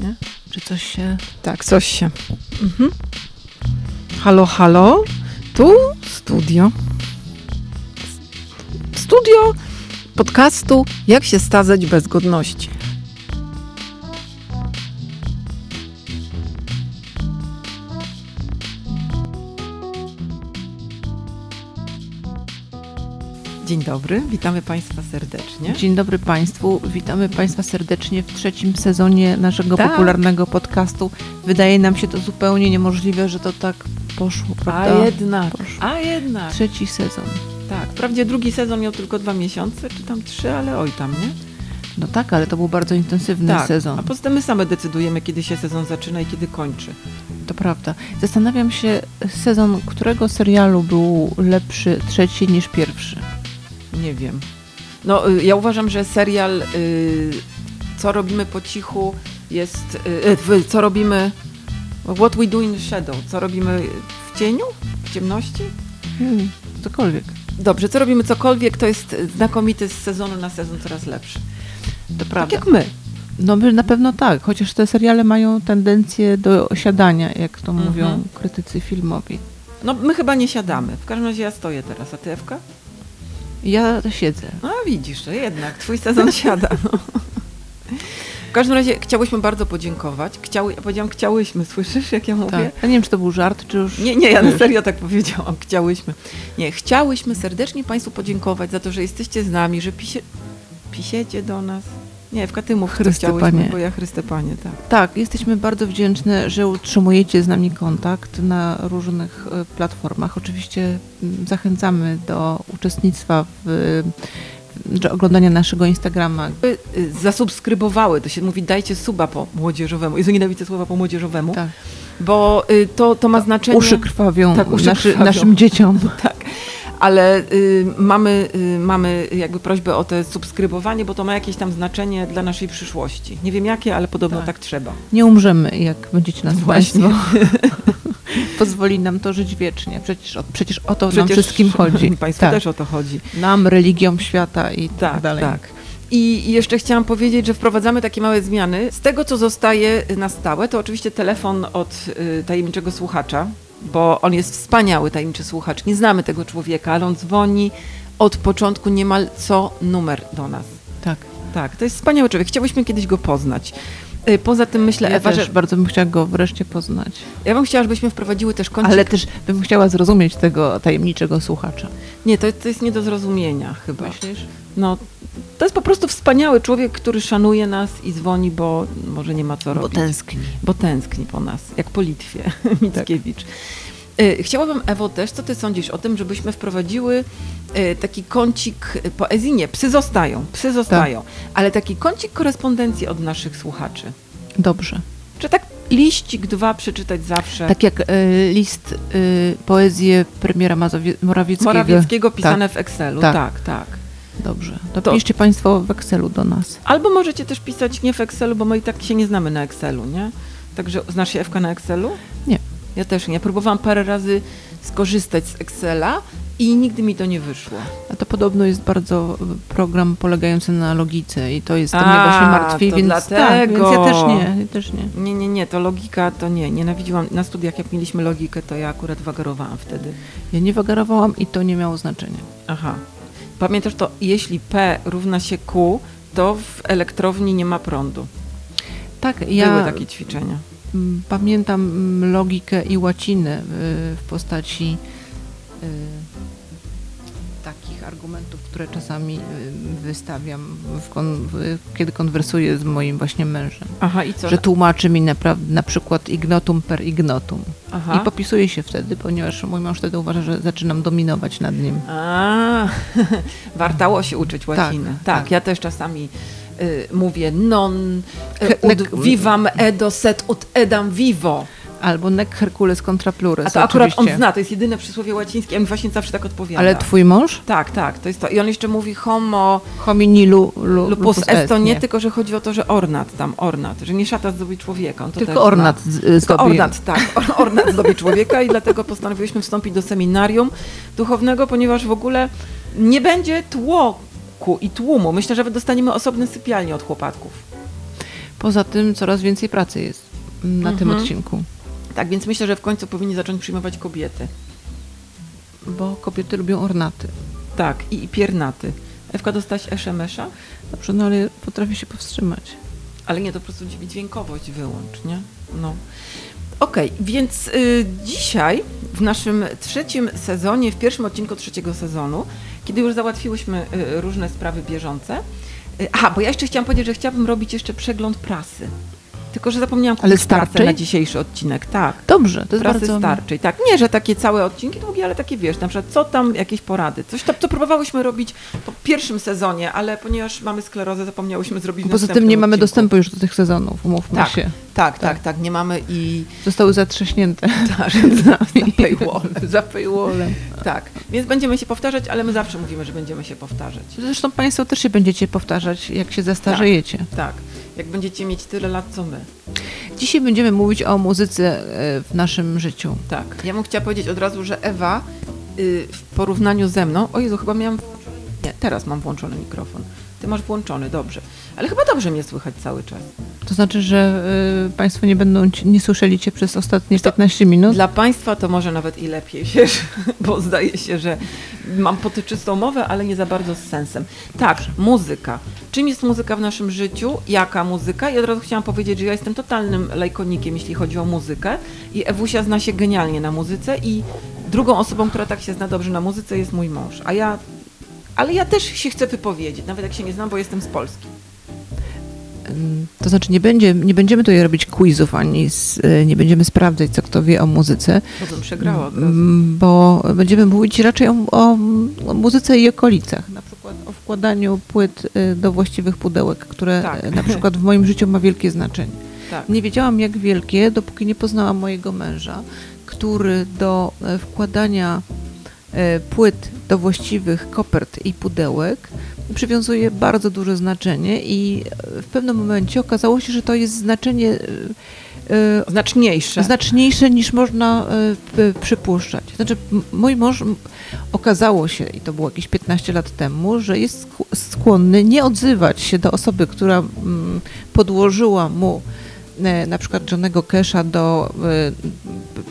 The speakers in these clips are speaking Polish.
Nie? Czy coś się... Tak, coś się. Mhm. Halo, halo. Tu studio. Studio podcastu Jak się stazać bez godności. Dzień dobry, witamy Państwa serdecznie. Dzień dobry Państwu, witamy Państwa serdecznie w trzecim sezonie naszego Tak. popularnego podcastu. Wydaje nam się to zupełnie niemożliwe, że to tak poszło, A prawda? jednak, Poszło. a jednak. Trzeci sezon. Tak, wprawdzie drugi sezon miał tylko dwa miesiące, czy tam trzy, ale oj tam, nie? No tak, ale to był bardzo intensywny tak, sezon. a poza tym my same decydujemy, kiedy się sezon zaczyna i kiedy kończy. To prawda. Zastanawiam się, sezon którego serialu był lepszy trzeci niż pierwszy? Nie wiem. No, y, ja uważam, że serial y, Co robimy po cichu jest... Y, co robimy... What we do in the shadow. Co robimy w cieniu? W ciemności? Hmm, cokolwiek. Dobrze, co robimy cokolwiek, to jest znakomity z sezonu na sezon coraz lepszy. To Tak prawda. jak my. No my na pewno tak, chociaż te seriale mają tendencję do osiadania, jak to Mhm. mówią krytycy filmowi. No, my chyba nie siadamy. W każdym razie ja stoję teraz, a ty, Ewka? Ja siedzę. No widzisz, to jednak twój sezon siada. No. W każdym razie chciałyśmy bardzo podziękować. Chciały, ja powiedziałam chciałyśmy, słyszysz jak ja mówię? Tak. Ja nie wiem, czy to był żart, czy już... Nie, nie, ja na serio tak powiedziałam. Chciałyśmy. Nie, chciałyśmy serdecznie Państwu podziękować za to, że jesteście z nami, że pisie, pisiecie do nas. Nie, Ewka, ty mów, co Chryste chciałyśmy, Panie. bo ja Chryste Panie, tak. Tak, jesteśmy bardzo wdzięczne, że utrzymujecie z nami kontakt na różnych e, platformach. Oczywiście mm, zachęcamy do uczestnictwa w, w że oglądania naszego Instagrama. Y, Zasubskrybowały, to się mówi dajcie suba po młodzieżowemu. Jezu, nienawidzę słowa po młodzieżowemu, Tak. bo y, to, to ma znaczenie... Uszy krwawią, Tak, uszy naszy, krwawią. naszym dzieciom. Tak, ale y, mamy, y, mamy jakby prośbę o to subskrybowanie, bo to ma jakieś tam znaczenie dla naszej przyszłości. Nie wiem jakie, ale podobno tak, Tak. trzeba. Nie umrzemy, jak będziecie nas Właśnie. Pozwoli nam to żyć wiecznie. Przecież o, przecież o to nam Przecież wszystkim chodzi. Państwu tak. też o to chodzi. Nam, religiom świata i tak, Tak, dalej. tak. I i jeszcze chciałam powiedzieć, że wprowadzamy takie małe zmiany. Z tego, co zostaje na stałe, to oczywiście telefon od y, tajemniczego słuchacza, bo on jest wspaniały, tajemniczy słuchacz. Nie znamy tego człowieka, ale on dzwoni od początku niemal co numer do nas. tak. Tak, to jest wspaniały człowiek. Chciałyśmy kiedyś go poznać. Y, Poza tym myślę, Ja Ewa, też że bardzo bym chciała go wreszcie poznać. ja bym chciała, żebyśmy wprowadziły też kącik. Ale też bym chciała zrozumieć tego tajemniczego słuchacza. Nie, to, to jest nie do zrozumienia chyba. Myślisz? No, to jest po prostu wspaniały człowiek, który szanuje nas i dzwoni, bo może nie ma co Bo robić. tęskni. bo tęskni po nas, jak po Litwie, Mickiewicz. Y, Chciałabym, Ewo, też, co ty sądzisz o tym, żebyśmy wprowadziły y, taki kącik y, poezji? Nie, psy zostają, psy zostają, ale taki kącik korespondencji od naszych słuchaczy. Dobrze. Czy tak liścik dwa przeczytać zawsze? Tak jak e, list, e, poezję premiera Mazowie- Morawieckiego. Morawieckiego pisane w Excelu, tak, Tak. tak. Dobrze. To, To- piszcie Państwo w Excelu do nas. Albo możecie też pisać nie w Excelu, bo my i tak się nie znamy na Excelu, nie? Także znasz się Ewka na Excelu? Nie. Ja też nie. Próbowałam parę razy skorzystać z Excela i nigdy mi to nie wyszło. A to podobno jest bardzo e, program polegający na logice i to jest to mnie A, właśnie martwi, więc, dlatego. tak, więc ja też nie, ja też nie. Nie, nie, nie, to logika to nie. Nienawidziłam. Na studiach jak mieliśmy logikę, to ja akurat wagarowałam wtedy. Ja nie wagarowałam i to nie miało znaczenia. Aha. Pamiętasz to, jeśli P równa się Q, to w elektrowni nie ma prądu. Tak, Były ja takie ćwiczenia. pamiętam logikę i łacinę y, w postaci y, takich argumentów, które czasami y, wystawiam, kon, kiedy konwersuję z moim właśnie mężem. Aha, i co? Że tłumaczy mi naprawdę na przykład ignotum per ignotum. Aha. I popisuję się wtedy, ponieważ mój mąż wtedy uważa, że zaczynam dominować nad nim. A, wartało się uczyć łaciny. Tak, tak. ja też czasami y, mówię non y, nek- vivam edo set ut edam vivo. Albo nec Hercules contra plures. A to akurat on zna, to jest jedyne przysłowie łacińskie, mi właśnie zawsze tak odpowiada. Ale twój mąż? Tak, tak, to jest to. I on jeszcze mówi homo Homini lu, lu, lupus est, to nie, tylko że chodzi o to, że ornat tam, ornat, że nie szata zdobi człowieka. On Tylko ornat zna. Tylko zdobi. ornat, tak. Or- Ornat zdobi człowieka i dlatego postanowiłyśmy wstąpić do seminarium duchownego, ponieważ w ogóle nie będzie tłoku i tłumu. Myślę, że dostaniemy osobne sypialnie od chłopaków. Poza tym coraz więcej pracy jest na tym Mhm. odcinku, Tak, więc myślę, że w końcu powinni zacząć przyjmować kobiety. bo kobiety lubią ornaty. Tak, i, i piernaty. Ewka, dostałaś SMS-a? Dobrze, no ale potrafię się powstrzymać. Ale nie, to po prostu dźwię- dźwiękowość wyłącz, nie? No. Okej, więc y, dzisiaj w naszym trzecim sezonie, w pierwszym odcinku trzeciego sezonu, kiedy już załatwiłyśmy y, różne sprawy bieżące. Y, aha, bo ja jeszcze chciałam powiedzieć, że chciałabym robić jeszcze przegląd prasy. Tylko, że zapomniałam Ale kupić starczej? na dzisiejszy odcinek. Tak. Dobrze, to jest Prasy bardzo... starczej, tak. Nie, że takie całe odcinki długie, ale takie wiesz, na przykład co tam, jakieś porady. Coś tam, co próbowałyśmy robić po pierwszym sezonie, ale ponieważ mamy sklerozę, zapomniałyśmy zrobić Poza tym nie mamy odcinku. dostępu już do tych sezonów, umówmy Tak. się. Tak, tak, tak, nie mamy i Zostały zatrzaśnięte. tak, za paywallem. za paywallem. tak, więc będziemy się powtarzać, ale my zawsze mówimy, że będziemy się powtarzać. Zresztą Państwo też się będziecie powtarzać, jak się zestarzejecie. Tak, jak będziecie mieć tyle lat, co my. Dzisiaj będziemy mówić o muzyce e, w naszym życiu. Tak. Ja bym chciała powiedzieć od razu, że Ewa y, w porównaniu ze mną, o Jezu, chyba miałam, nie, teraz mam włączony mikrofon. Ty masz włączony, dobrze. Ale chyba dobrze mnie słychać cały czas. To znaczy, że y, Państwo nie będą, ci- nie słyszeli Cię przez ostatnie Co? 15 minut? Dla Państwa to może nawet i lepiej, wiesz, bo zdaje się, że mam potyczystą mowę, ale nie za bardzo z sensem. Tak, muzyka. Czym jest muzyka w naszym życiu? Jaka muzyka? I od razu chciałam powiedzieć, że ja jestem totalnym lajkonikiem, jeśli chodzi o muzykę i Ewusia zna się genialnie na muzyce i drugą osobą, która tak się zna dobrze na muzyce jest mój mąż. A ja, ale ja też się chcę wypowiedzieć, nawet jak się nie znam, bo jestem z Polski. To znaczy, nie, będzie, nie będziemy tutaj robić quizów, ani z, y, nie będziemy sprawdzać, co kto wie o muzyce, Bo bym przegrała bo będziemy mówić raczej o, o, o muzyce i okolicach. Na przykład o wkładaniu płyt y, do właściwych pudełek, które Tak. y, na przykład w moim życiu ma wielkie znaczenie. Tak. Nie wiedziałam, jak wielkie, dopóki nie poznałam mojego męża, który do e, wkładania e, płyt do właściwych kopert i pudełek przywiązuje bardzo duże znaczenie i e, w pewnym momencie okazało się, że to jest znaczenie e, e, Znaczniejsze. znaczniejsze niż można e, przypuszczać. Znaczy, mój mąż okazało się, i to było jakieś 15 lat temu, że jest skł- skłonny nie odzywać się do osoby, która podłożyła mu e, na przykład Johnego Cash'a do e,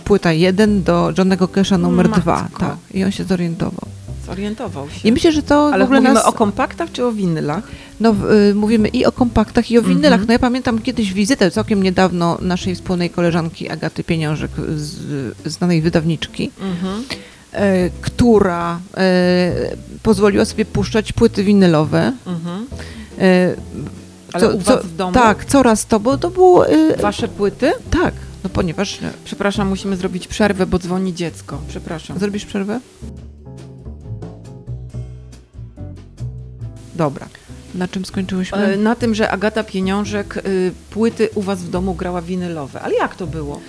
płyta 1 do Johnego Cash'a numer Matko. 2. Tak, I on się zorientował. Zorientował się. I myślę, że to Ale w ogóle mówimy nas... o kompaktach czy o winylach? No, y, mówimy i o kompaktach, i o winylach. Mhm. No ja pamiętam kiedyś wizytę całkiem niedawno naszej wspólnej koleżanki Agaty Pieniążek, z, znanej wydawniczki, Mhm. e, która e, pozwoliła sobie puszczać płyty winylowe. Mhm. E, Ale u was w domu? Tak, coraz to, bo to było... E, Wasze płyty? tak, no ponieważ... e, Przepraszam, musimy zrobić przerwę, bo dzwoni dziecko. Przepraszam. Zrobisz przerwę? Dobra. Na czym skończyłyśmy? E, Na tym, że Agata Pieniążek y, płyty u was w domu grała winylowe. Ale jak to było?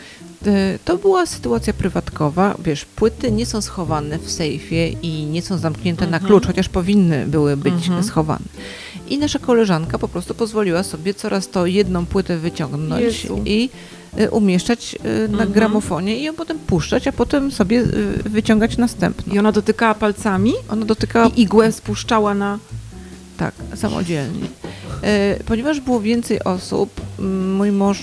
E, To była sytuacja prywatkowa. Wiesz, płyty nie są schowane w sejfie i nie są zamknięte na Mhm. klucz, chociaż powinny były być Mhm. schowane. I nasza koleżanka po prostu pozwoliła sobie coraz to jedną płytę wyciągnąć Jezu. i e, umieszczać e, na Mhm. gramofonie i ją potem puszczać, a potem sobie e, wyciągać następną. I ona dotykała palcami Ona dotykała i igłę spuszczała na... tak, samodzielnie. Ponieważ było więcej osób, mój mąż,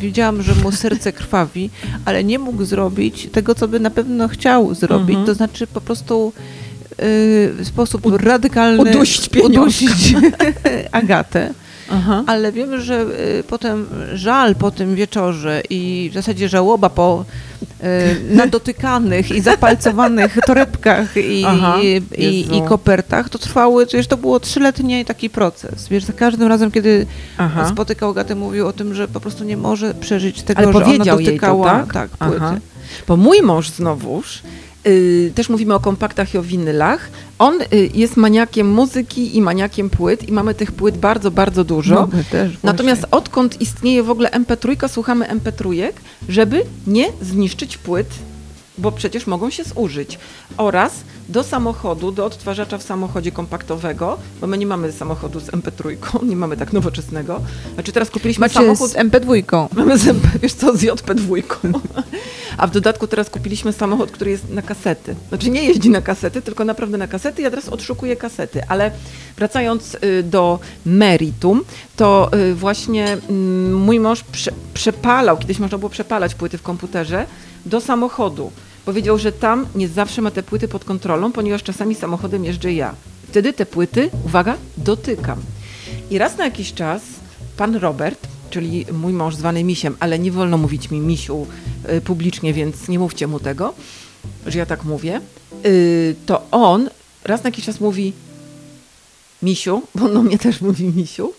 wiedziałam, że mu serce krwawi, ale nie mógł zrobić tego, co by na pewno chciał zrobić, Mhm. to znaczy po prostu w sposób radykalny udusić udusić Agatę. Aha. Ale wiem, że e, potem żal po tym wieczorze i w zasadzie żałoba po e, nadotykanych i zapalcowanych torebkach i, Aha, i, i, kopertach, to trwały, wiesz, to było trzyletni taki proces. Wiesz, za każdym razem, kiedy Aha. spotykał Agatę, mówił o tym, że po prostu nie może przeżyć tego, Ale że ona powiedział jej to, dotykała tak? płyty. Aha. Bo mój mąż znowuż, y, też mówimy o kompaktach i o winylach, on y, jest maniakiem muzyki i maniakiem płyt i mamy tych płyt bardzo, bardzo dużo. No, Natomiast odkąd istnieje w ogóle MP3, słuchamy MP3, żeby nie zniszczyć płyt, bo przecież mogą się zużyć. Oraz do samochodu, do odtwarzacza w samochodzie kompaktowego, bo my nie mamy samochodu z MP3, nie mamy tak nowoczesnego. Znaczy teraz kupiliśmy Macie samochód z MP2. Mamy z MP, wiesz co, z JP2. A w dodatku teraz kupiliśmy samochód, który jest na kasety. Znaczy nie jeździ na kasety, tylko naprawdę na kasety. Ja teraz odszukuję kasety. Ale wracając y, do meritum, to y, właśnie mm, mój mąż prze, przepalał, kiedyś można było przepalać płyty w komputerze, do samochodu. Powiedział, że tam nie zawsze ma te płyty pod kontrolą, ponieważ czasami samochodem jeżdżę ja. Wtedy te płyty, uwaga, dotykam. I raz na jakiś czas pan Robert, czyli mój mąż zwany Misiem, ale nie wolno mówić mi Misiu y, publicznie, więc nie mówcie mu tego, że ja tak mówię, y, to on raz na jakiś czas mówi Misiu, bo on do mnie też mówi Misiu,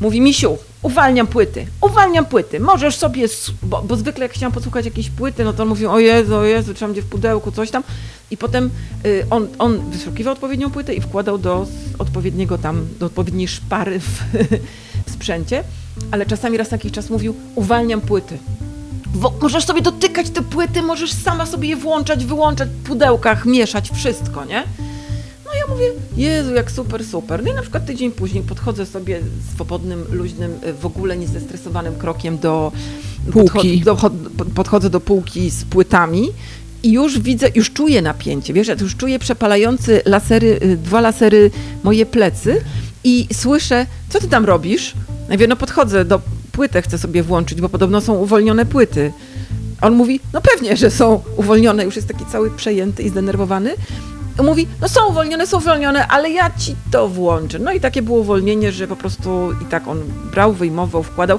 mówi Misiu, uwalniam płyty, uwalniam płyty, możesz sobie, bo, bo zwykle jak chciałam posłuchać jakiejś płyty, no to on mówił, o Jezu, o Jezu, trzymam gdzie w pudełku, coś tam i potem y, on, on wyszukiwał odpowiednią płytę i wkładał do odpowiedniego tam, do odpowiedniej szpary w, w sprzęcie, ale czasami raz na jakiś czas mówił, uwalniam płyty. Wo- możesz sobie dotykać te płyty, możesz sama sobie je włączać, wyłączać w pudełkach, mieszać, wszystko, nie? Ja mówię, Jezu, jak super, super. No i na przykład tydzień później podchodzę sobie swobodnym, luźnym, y, w ogóle niezestresowanym krokiem do Półki. Podchod, do, chod- podchodzę do półki z płytami i już widzę, już czuję napięcie, wiesz, ja już czuję przepalający lasery, y, dwa lasery moje plecy i słyszę, co ty tam robisz? Ja mówię, no podchodzę do płytę, chcę sobie włączyć, bo podobno są uwolnione płyty. On mówi, no pewnie, że są uwolnione, już jest taki cały przejęty i zdenerwowany. Mówi, no są uwolnione, są uwolnione, ale ja ci to włączę. No i takie było uwolnienie, że po prostu i tak on brał, wyjmował, wkładał.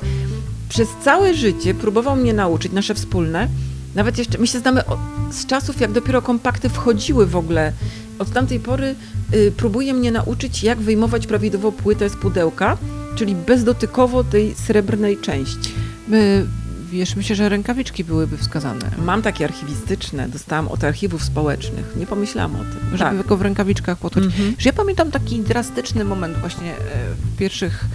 Przez całe życie próbował mnie nauczyć, nasze wspólne, nawet jeszcze, my się znamy od, z czasów, jak dopiero kompakty wchodziły w ogóle. Od tamtej pory y, próbuje mnie nauczyć, jak wyjmować prawidłowo płytę z pudełka, czyli bezdotykowo tej srebrnej części. My, wiesz, myślę, że rękawiczki byłyby wskazane. Mam takie archiwistyczne, dostałam od archiwów społecznych. Nie pomyślałam o tym. Żeby tylko w rękawiczkach podchodzić. Mhm. Ja pamiętam taki drastyczny moment właśnie e, w pierwszych e,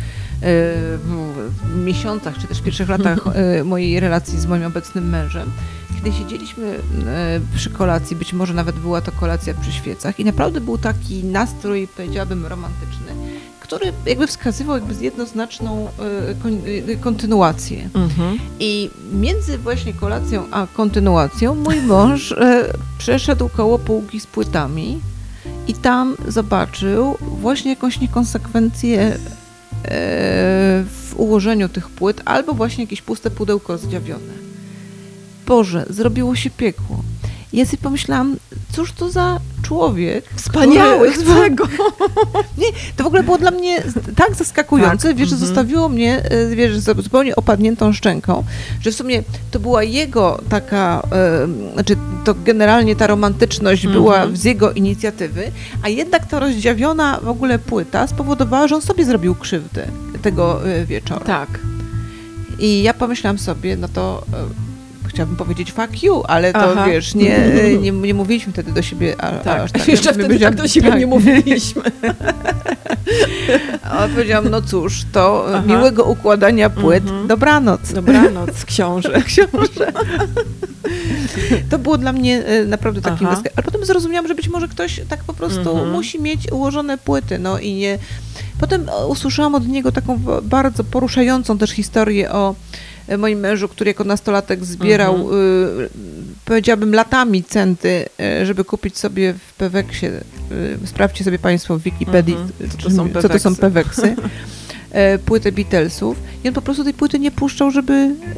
w miesiącach, czy też pierwszych latach e, mojej relacji z moim obecnym mężem, kiedy siedzieliśmy przy kolacji, być może nawet była to kolacja przy świecach i naprawdę był taki nastrój, powiedziałabym, romantyczny, który jakby wskazywał jakby jednoznaczną e, e, kontynuację. Mhm. I między właśnie kolacją a kontynuacją mój mąż e, przeszedł koło półki z płytami i tam zobaczył właśnie jakąś niekonsekwencję w ułożeniu tych płyt albo właśnie jakieś puste pudełko rozdziawione. Boże, zrobiło się piekło. Ja sobie pomyślałam, cóż to za człowiek. Wspaniały, który- chcę nie, to w ogóle było dla mnie tak zaskakujące, Tak, wiesz, że mhm. zostawiło mnie, e, wiesz, zupełnie opadniętą szczęką, że w sumie to była jego taka, e, znaczy to generalnie ta romantyczność Mhm. była z jego inicjatywy, a jednak ta rozdziawiona w ogóle płyta spowodowała, że on sobie zrobił krzywdę tego e, wieczoru. Tak. I ja pomyślałam sobie, no to chciałabym powiedzieć fuck you, ale to Aha. wiesz, nie, nie, nie mówiliśmy wtedy do siebie a, Tak. aż tak. Jeszcze Ja wtedy tak do siebie tak. nie mówiliśmy. A powiedziałam, no cóż, to Aha. miłego układania płyt, Mhm. dobranoc. Dobranoc, książę. książę. To było dla mnie e, naprawdę takim zaskoc- Ale potem zrozumiałam, że być może ktoś tak po prostu Mhm. musi mieć ułożone płyty, no i nie... Potem e, usłyszałam od niego taką bardzo poruszającą też historię o moim mężu, który jako nastolatek zbierał, Mhm. y, powiedziałabym, latami centy, e, żeby kupić sobie w Peweksie, y, sprawdźcie sobie Państwo w Wikipedii, Mhm. y, Co to są co to są Peweksy. E, płytę Beatlesów i on po prostu tej płyty nie puszczał, żeby,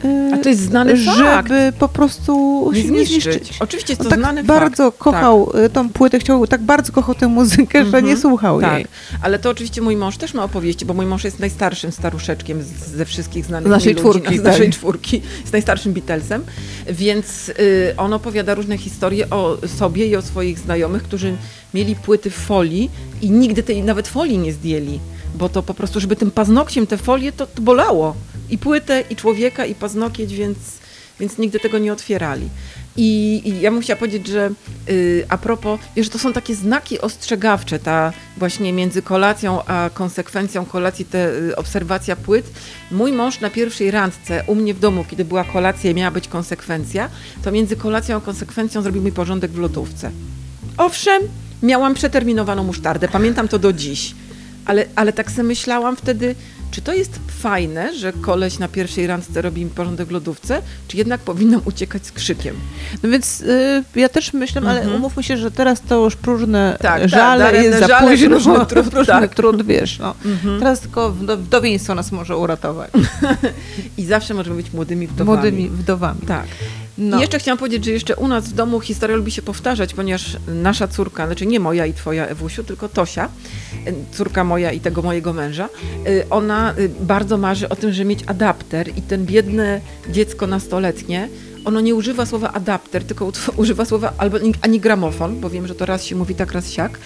e, A to jest znany żeby fakt. po prostu Nie zniszczyć. zniszczyć. Oczywiście jest On to tak znany bardzo fakt. kochał e, tą płytę, chciał, tak bardzo kochał tę muzykę, że Mhm. nie słuchał Tak, jej. ale to oczywiście mój mąż też ma opowieści, bo mój mąż jest najstarszym staruszeczkiem z, ze wszystkich znanych Z naszej ludzi, czwórki, z naszej tak. czwórki, z najstarszym Beatlesem, więc y, on opowiada różne historie o sobie i o swoich znajomych, którzy mieli płyty w folii i nigdy tej nawet folii nie zdjęli, bo to po prostu, żeby tym paznokciem te folie, to, to bolało. I płytę, i człowieka, i paznokieć, więc, więc nigdy tego nie otwierali. I, I ja bym chciała powiedzieć, że y, a propos, wiesz, to są takie znaki ostrzegawcze, ta właśnie między kolacją a konsekwencją kolacji, te y, obserwacja płyt. Mój mąż na pierwszej randce u mnie w domu, kiedy była kolacja i miała być konsekwencja, to między kolacją a konsekwencją zrobił mi porządek w lodówce. Owszem, miałam przeterminowaną musztardę, pamiętam to do dziś, ale, ale tak sobie myślałam wtedy, Czy to jest fajne, że koleś na pierwszej randce robi mi porządek w lodówce, czy jednak powinnam uciekać z krzykiem? No więc y, ja też myślę, ale Mhm. umówmy się, że teraz to już próżne Tak, tak, żale daremne jest za żale, późno. próżny trud, próżny tak. trud, wiesz. No. Mhm. Teraz tylko wdo- wdowieństwo nas może uratować. I zawsze możemy być młodymi wdowami. Młodymi wdowami. Tak. No. I jeszcze chciałam powiedzieć, że jeszcze u nas w domu historia lubi się powtarzać, ponieważ nasza córka, znaczy nie moja i twoja Ewusiu, tylko Tosia, y, córka moja i tego mojego męża, y, ona y, bardzo marzy o tym, żeby mieć adapter i ten biedne dziecko nastoletnie, ono nie używa słowa adapter, tylko używa słowa albo ani gramofon, bo wiem, że to raz się mówi tak, raz siak.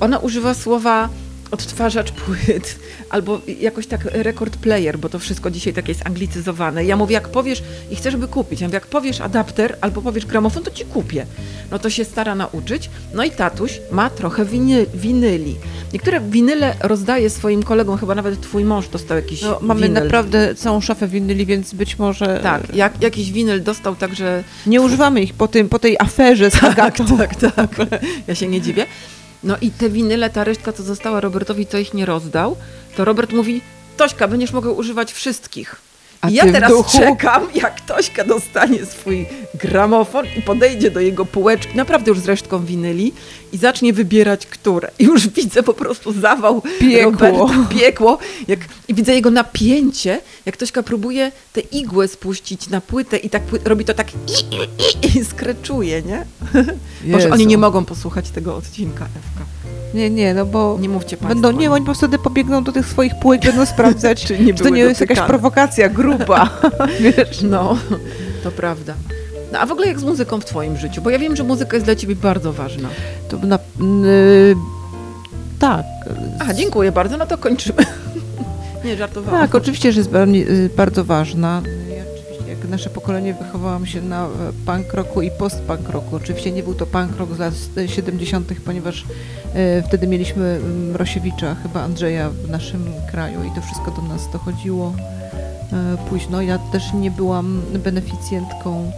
Ona używa słowa odtwarzacz płyt, albo jakoś tak rekord player, bo to wszystko dzisiaj tak jest anglicyzowane. Ja mówię, jak powiesz i chcę, żeby kupić, ja mówię, jak powiesz adapter albo powiesz gramofon, to ci kupię. No to się stara nauczyć. No i tatuś ma trochę winy, winyli. Niektóre winyle rozdaje swoim kolegom, chyba nawet twój mąż dostał jakiś No, mamy winyl. naprawdę całą szafę winyli, więc być może Tak, jak, jakiś winyl dostał także nie używamy ich po, tym, po tej aferze z Agatą. tak, tak. Ja się nie dziwię. No i te winyle, ta resztka, co została Robertowi, co ich nie rozdał, to Robert mówi, Tośka, będziesz mogła używać wszystkich. A I ja teraz duchu? czekam, jak Tośka dostanie swój gramofon i podejdzie do jego półeczki, naprawdę już z resztką winyli i zacznie wybierać, które. I już widzę po prostu zawał Piekło. Roberta, piekło. Jak, I widzę jego napięcie, jak Tośka próbuje te igłę spuścić na płytę i tak robi to tak i, i, i skreczuje, nie? Jezu. oni nie mogą posłuchać tego odcinka, Ewka. Nie, nie, no bo Nie mówcie państwo. będą, nie, oni po wtedy pobiegną do tych swoich półek, będą sprawdzać, Czy nie czy to nie jest jakaś prowokacja gruba. Wiesz? No, to prawda. No, a w ogóle jak z muzyką w twoim życiu? Bo ja wiem, że muzyka jest dla ciebie bardzo ważna. To na, y, tak. A, dziękuję bardzo, no to kończymy. Nie, żartowałam. Tak, oczywiście, że jest y, bardzo ważna. Nasze pokolenie wychowałam się na e, punk rocku i post-punk rocku. Oczywiście nie był to punk rock z lat e, 70., ponieważ e, wtedy mieliśmy mm, Rosiewicza, chyba Andrzeja w naszym kraju i to wszystko do nas dochodziło e, późno. Ja też nie byłam beneficjentką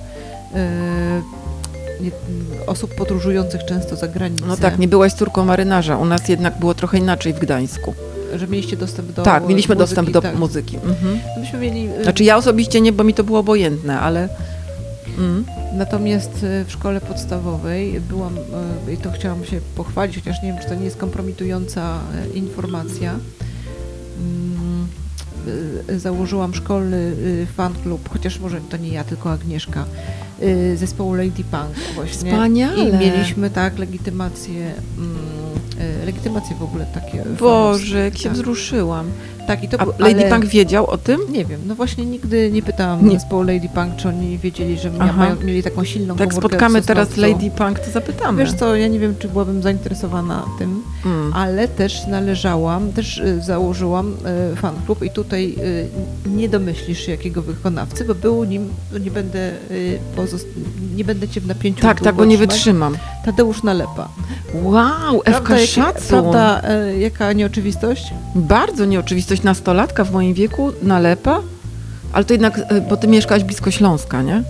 osób podróżujących często za granicę. No tak, nie byłaś córką marynarza. U nas jednak było trochę inaczej w Gdańsku. Że mieliście dostęp do tak, mieliśmy muzyki, dostęp do tak. muzyki. Mhm. Myśmy mieli e, Znaczy ja osobiście nie, bo mi to było obojętne, ale... Mm. Natomiast e, w szkole podstawowej byłam, e, i to chciałam się pochwalić, chociaż nie wiem, czy to nie jest kompromitująca informacja. Mm, Założyłam szkolny e, fan klub, chociaż może to nie ja, tylko Agnieszka, zespołu Lady Punk właśnie. Wspaniale. I mieliśmy tak legitymację, mm, legitymacje w ogóle takie. Boże, jak się tak. wzruszyłam. Tak, i to A był- Lady ale- Punk wiedział o tym? Nie wiem, no właśnie nigdy nie pytałam Nie. zespołu Lady Punk, czy oni wiedzieli, że mia- mają, mieli taką silną Tak spotkamy teraz. Lady Punk, to zapytamy. Wiesz co, ja nie wiem, czy byłabym zainteresowana tym, Mm. ale też należałam, też y, założyłam y, fan klub i tutaj y, nie domyślisz się jakiego wykonawcy, bo był nim, nie będę, nie będę cię w napięciu Tak, tak, bo nie wytrzymam. Tadeusz Nalepa. Wow, Ewka jakie- szacun. prawda y, jaka nieoczywistość? Bardzo nieoczywistość nastolatka w moim wieku, nalepa, ale to jednak, e, bo ty mieszkałaś blisko Śląska, nie?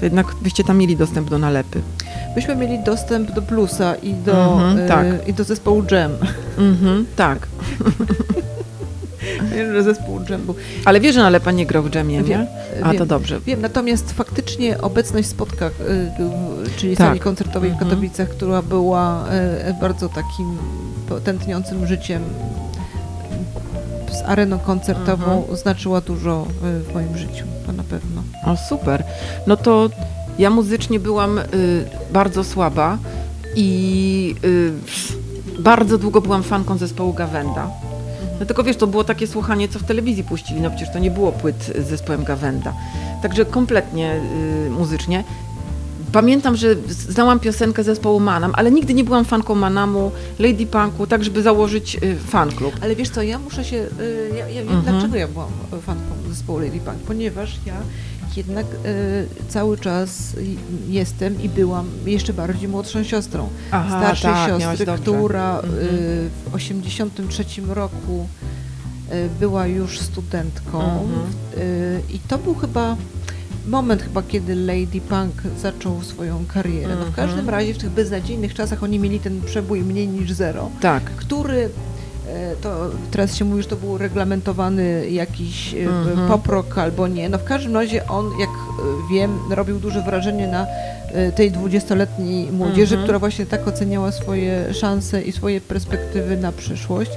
To jednak byście tam mieli dostęp do nalepy. Myśmy mieli dostęp do Plusa i do, Mhm, y, tak. i do zespołu Jam. Mhm, tak. Wiem, że zespół był. Ale wiesz, że nalepa nie grał w dżemie, Wiem, nie? A wiem. to dobrze. Wiem, natomiast faktycznie obecność Spotka, y, w- czyli Tak. sali koncertowej w Mhm. Katowicach, która była y, bardzo takim tętniącym życiem z areną koncertową, Mhm. znaczyła dużo y, w moim życiu, to na pewno. O, super. No to ja muzycznie byłam y, bardzo słaba i y, bardzo długo byłam fanką zespołu Gawenda. No tylko wiesz, to było takie słuchanie, co w telewizji puścili, no przecież to nie było płyt z zespołem Gawenda. Także kompletnie y, muzycznie. Pamiętam, że znałam piosenkę zespołu Manam, ale nigdy nie byłam fanką Manamu, Lady Punku, tak żeby założyć y, fan klub. Ale wiesz co, ja muszę się, y, ja, ja Mhm. dlaczego ja byłam fanką zespołu Lady Punk, ponieważ ja jednak y, cały czas jestem i byłam jeszcze bardziej młodszą siostrą. Aha, starszej tak, siostry, która Mhm. w 83 roku była już studentką Mhm. i to był chyba moment chyba, kiedy Lady Punk zaczął swoją karierę. No w Mhm. każdym razie w tych beznadziejnych czasach oni mieli ten przebój mniej niż zero, Tak. który e, to teraz się mówi, że to był reglamentowany jakiś e, Mhm. pop rock albo nie. No w każdym razie on, jak e, wiem, robił duże wrażenie na tej dwudziestoletniej młodzieży, Mhm. która właśnie tak oceniała swoje szanse i swoje perspektywy na przyszłość.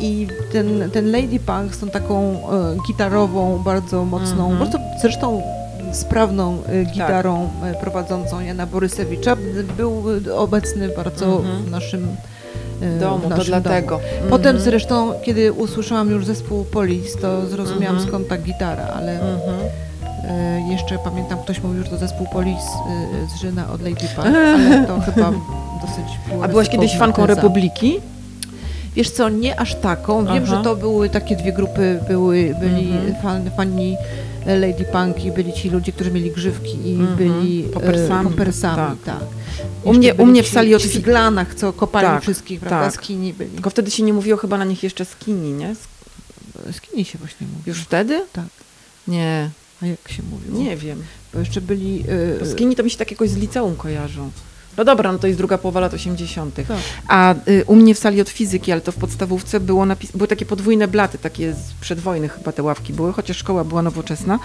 I ten, ten Lady Punk z tą taką gitarową, bardzo mocną, Mhm. bardzo zresztą sprawną e, gitarą e, prowadzącą Jana Borysewicza, był obecny bardzo Mhm. w naszym e, Domu, to dlatego. Domu. Potem Mhm. zresztą, kiedy usłyszałam już zespół Police, to zrozumiałam Mhm. skąd ta gitara, ale Mhm. jeszcze pamiętam, ktoś mówił, że to zespół Police e, z Żyna od Lady Punk, ale to chyba dosyć było A byłaś kiedyś fanką teza. Republiki? Wiesz co, nie aż taką. Wiem, Aha. że to były takie dwie grupy, były, byli fan, fani Lady Punk i byli ci ludzie, którzy mieli grzywki i Mhm. byli e, Popersami. popersami, Tak. tak. U mnie- u mnie w sali od ci fi- w glanach, co kopali Tak, wszystkich, prawda, tak. skini byli. Tylko wtedy się nie mówiło chyba na nich jeszcze skinny, nie? Skini się właśnie mówi. Już wtedy? Tak. Nie, A jak się mówiło? nie wiem. Bo jeszcze byli... e, Bo skinny to mi się tak jakoś z liceum kojarzą. No dobra, no to jest druga połowa lat 80. Tak. A y, u mnie w sali od fizyki, ale to w podstawówce było napis- były takie podwójne blaty, takie z przedwojny chyba te ławki były, chociaż szkoła była nowoczesna.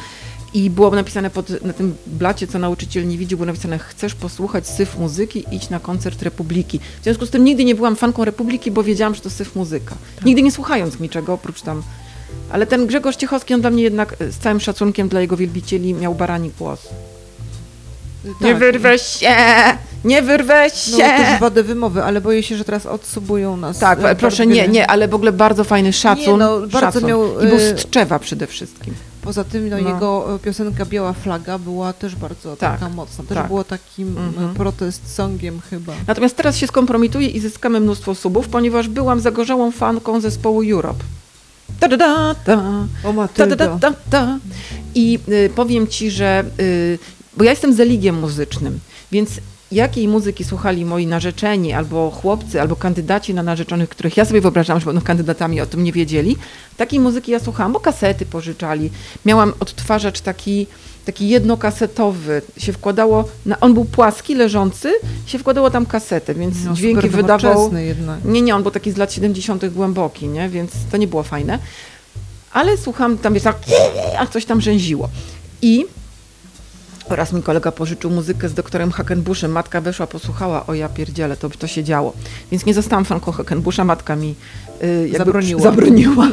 I było napisane pod, na tym blacie, co nauczyciel nie widzi, było napisane chcesz posłuchać syf muzyki, idź na koncert Republiki. W związku z tym nigdy nie byłam fanką Republiki, bo wiedziałam, że to syf muzyka. Nigdy nie słuchając niczego, oprócz tam... Ale ten Grzegorz Ciechowski, on dla mnie jednak y, z całym szacunkiem dla jego wielbicieli miał barani głos. Nie tak. wyrwę się! Nie wyrwę No się! też wadę wymowy, ale boję się, że teraz odsubują nas. Tak, e, proszę, nie, nie, ale w ogóle bardzo fajny szacun. Nie, no, bardzo szacun. miał, I był z Tczewa przede wszystkim. Poza tym no, No. jego e, piosenka Biała Flaga była też bardzo Tak, taka mocna. Też tak. było takim Mhm. e, protest songiem chyba. Natomiast teraz się skompromituję i zyskamy mnóstwo subów, ponieważ byłam zagorzałą fanką zespołu Europe. Ta da da ta, O ta da da ta, ta. I y, powiem ci, że y, bo ja jestem zaligiem muzycznym, więc jakiej muzyki słuchali moi narzeczeni, albo chłopcy, albo kandydaci na narzeczonych, których ja sobie wyobrażałam, że będą kandydatami, o tym nie wiedzieli, takiej muzyki ja słuchałam, bo kasety pożyczali. Miałam odtwarzacz taki, taki jednokasetowy, się wkładało, na, on był płaski, leżący, się wkładało tam kasetę, więc No, dźwięki wydawał... jednak. Nie, nie, on był taki z lat 70. głęboki, nie? więc to nie było fajne. Ale słucham, tam jest tak, a coś tam rzęziło. I oraz mi kolega pożyczył muzykę z doktorem Hackenbuszem. Matka weszła, posłuchała, o ja pierdziele, to, to się działo. Więc nie zostałam fanką Hackenbusza, matka mi y, jakby Zabroniła. zabroniła.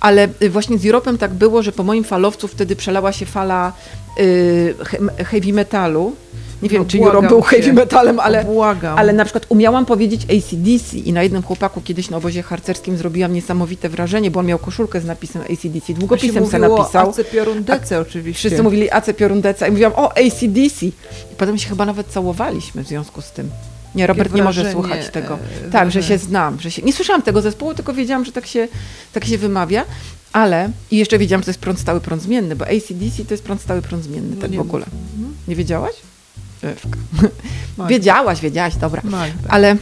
Ale y, właśnie z Europem tak było, że po moim falowcu wtedy przelała się fala y, he- heavy metalu. Nie wiem, No, czy Europe był cię. heavy metalem, ale, Błagam. ale na przykład umiałam powiedzieć ACDC i na jednym chłopaku kiedyś na obozie harcerskim zrobiłam niesamowite wrażenie, bo on miał koszulkę z napisem ACDC, długopisem se napisał. AC Piorundece oczywiście. Wszyscy mówili AC Piorundeca i mówiłam o ACDC. I potem się chyba nawet całowaliśmy w związku z tym. Nie, Robert nie może słuchać tego. e, Tak, że się znam, że się... Nie słyszałam tego zespołu, tylko wiedziałam, że tak się, tak się wymawia. Ale i jeszcze wiedziałam, że to jest prąd stały, prąd zmienny, bo ACDC to jest prąd stały, prąd zmienny, No tak w ogóle. Nie wiedziałaś? Ewka. Magda. Wiedziałaś, wiedziałaś, dobra. Magda. Ale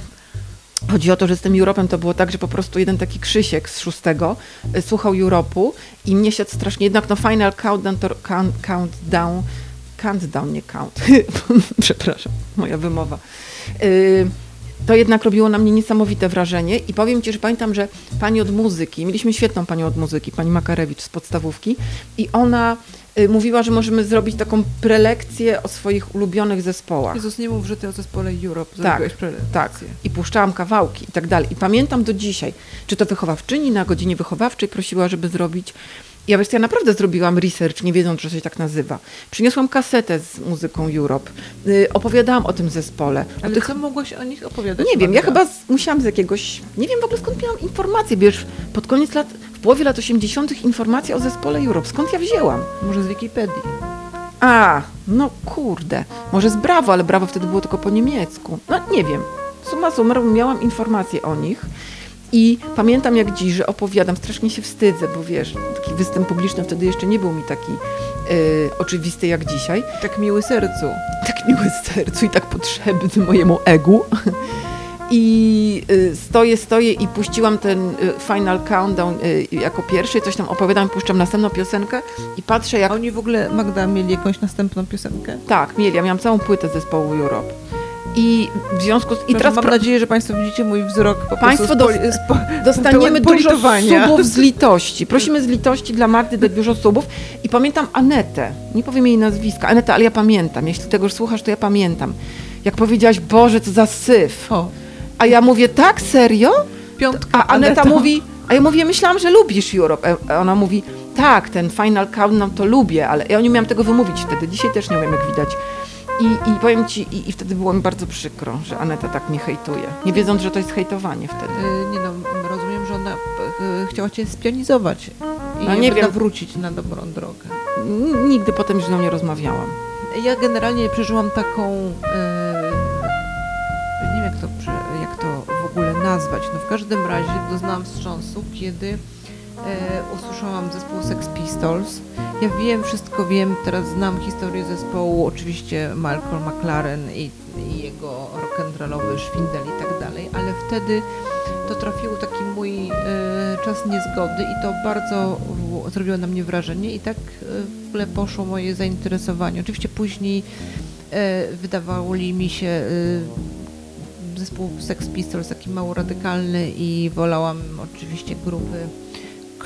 chodzi o to, że z tym Europem to było tak, że po prostu jeden taki Krzysiek z szóstego y, słuchał Europu i mnie się strasznie, jednak no Final Countdown, to, count, countdown, countdown, nie count, przepraszam, moja wymowa. Y, to jednak robiło na mnie niesamowite wrażenie i powiem Ci, że pamiętam, że pani od muzyki, mieliśmy świetną panią od muzyki, pani Makarewicz z podstawówki i ona y, mówiła, że możemy zrobić taką prelekcję o swoich ulubionych zespołach. Jezus, nie mów, że ty o zespole Europe Tak, prelekcję. Tak, i puszczałam kawałki i tak dalej. I pamiętam do dzisiaj, czy to wychowawczyni na godzinie wychowawczej prosiła, żeby zrobić. Ja wiesz, ja naprawdę zrobiłam research, nie wiedząc, że się tak nazywa. Przyniosłam kasetę z muzyką Europe, y, opowiadałam o tym zespole. Ale tych co mogłaś o nich opowiadać? nie wiem, ja chyba z, musiałam z jakiegoś, nie wiem w ogóle skąd miałam informacje, wiesz, pod koniec lat, w połowie lat 80. informacje o zespole Europe, skąd ja wzięłam? Może z Wikipedii. A, no kurde, może z Brawo, ale Brawo wtedy było tylko po niemiecku. No nie wiem. Summa summarum miałam informacje o nich i pamiętam jak dziś, że opowiadam, strasznie się wstydzę, bo wiesz, taki występ publiczny wtedy jeszcze nie był mi taki y, oczywisty jak dzisiaj. Tak miły sercu. Tak miły sercu i tak potrzebny mojemu egu. I y, stoję, stoję i puściłam ten y, Final Countdown y, jako pierwszy, coś tam opowiadam, puszczam następną piosenkę i patrzę jak A oni w ogóle, Magda, mieli jakąś następną piosenkę? Tak, mieli. Ja miałam całą płytę zespołu Europe. I w związku z... I I teraz mam nadzieję, że Państwo widzicie mój wzrok po Państwo prostu dos- spo- dostaniemy pełen dużo subów z litości. Prosimy z litości dla Magdy dać dużo subów. I pamiętam Anetę, nie powiem jej nazwiska, Aneta, ale ja pamiętam, jeśli tego już słuchasz, to ja pamiętam. Jak powiedziałaś, Boże, co za syf. O, A ja mówię, tak, serio? piątka. A Aneta Aneta. mówi, a ja mówię, myślałam, że lubisz Europe. A ona mówi, tak, ten Final Countdown to lubię, ale ja nie miałam tego wymówić wtedy. Dzisiaj też nie umiem, jak widać. I, i powiem ci, i, i wtedy było mi bardzo przykro, że Aneta tak mnie hejtuje. Nie wiedząc, że to jest hejtowanie wtedy. Y, Nie no, rozumiem, że ona y, chciała cię spionizować i No nie wiem. nawrócić na dobrą drogę. N- Nigdy potem z nią nie rozmawiałam. Ja generalnie przeżyłam taką, e, nie wiem jak to, jak to w ogóle nazwać, no w każdym razie doznałam wstrząsu, kiedy usłyszałam zespół Sex Pistols. Ja wiem, wszystko wiem, teraz znam historię zespołu, oczywiście Malcolm McLaren i, i jego rock'n'rollowy szwindel i tak dalej, ale wtedy to trafił taki mój e, czas niezgody i to bardzo zrobiło na mnie wrażenie i tak e, w ogóle poszło moje zainteresowanie. Oczywiście później e, wydawało mi się e, zespół Sex Pistols taki mało radykalny i wolałam oczywiście grupy,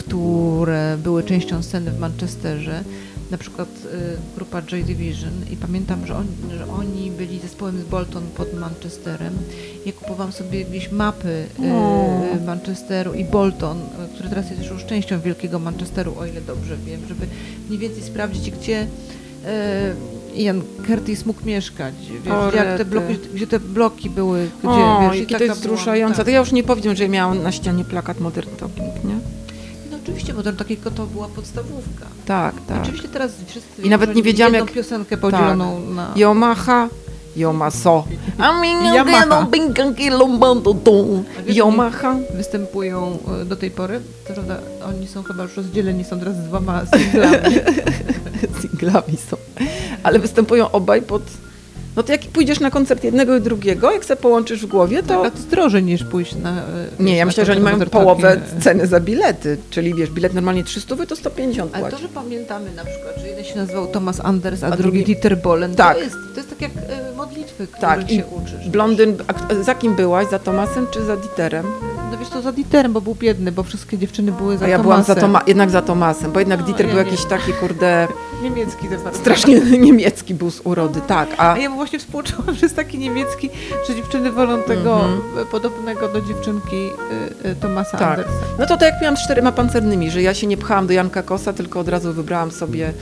które były częścią sceny w Manchesterze. Na przykład e, grupa Joy Division i pamiętam, że, on, że oni byli zespołem z Bolton pod Manchesterem. Ja kupowałam sobie gdzieś mapy e, O. Manchesteru i Bolton, który teraz jest już częścią wielkiego Manchesteru, o ile dobrze wiem, żeby mniej więcej sprawdzić, gdzie Ian Curtis mógł mieszkać, wiesz, O, jak te bloki, gdzie te bloki były, gdzie, o, wiesz, i to jest wzruszające. tak. To ja już nie powiem, że miałam na ścianie plakat Modern Talking, nie? Oczywiście, bo to takiego to była podstawówka. Tak, tak. Oczywiście teraz wszyscy I nawet nie wiedziałam, jedną jak- piosenkę podzieloną na... Yamaha, Yomaso. Yamaha. Yamaha. Występują e, do tej pory, to prawda, oni są chyba już rozdzieleni, są teraz z dwoma singlami. Singlami są. Ale występują obaj pod... No to jak pójdziesz na koncert jednego i drugiego, jak se połączysz w głowie, to... To jest drożej niż pójść na... e, Nie, ja myślę, że oni mają połowę ceny za bilety. Czyli wiesz, bilet normalnie 300, to 150 Ale to, płaci. że pamiętamy na przykład, że jeden się nazywał Thomas Anders, a, A drugi drugi- Dieter Bohlen, Tak. to, jest, to jest tak jak e, modlitwy, których Tak, się uczysz. Blondyn, a za kim byłaś? Za Tomasem czy za Dieterem? No wiesz, to za Dieterem, bo był biedny, bo wszystkie dziewczyny były za A ja byłam za. Toma, jednak za Tomasem, bo jednak Dieter ja był nie. jakiś taki, kurde, Niemiecki też bardzo. strasznie niemiecki był z urody, tak. A A ja mu właśnie współczułam, że jest taki niemiecki, że dziewczyny wolą tego Mhm. e, podobnego do dziewczynki y, y, Thomasa Tak. Andersa. No to tak jak miałam z czterema pancernymi, że ja się nie pchałam do Janka Kosa, tylko od razu wybrałam sobie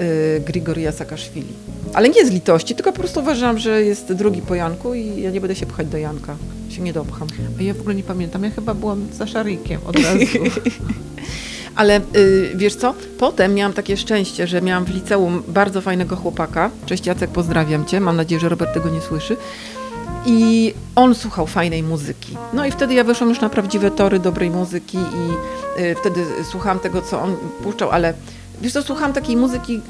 y, Grigoria Sakaszwili. Ale nie z litości, tylko po prostu uważam, że jest drugi po Janku i ja nie będę się pchać do Janka. Się nie dopcham. A ja w ogóle nie pamiętam, ja chyba byłam za Szarikiem od razu. Ale y, wiesz co? Potem miałam takie szczęście, że miałam w liceum bardzo fajnego chłopaka. Cześć Jacek, pozdrawiam cię. Mam nadzieję, że Robert tego nie słyszy. I on słuchał fajnej muzyki. No i wtedy ja weszłam już na prawdziwe tory dobrej muzyki i y, wtedy słuchałam tego, co on puszczał, ale wiesz co, słuchałam takiej muzyki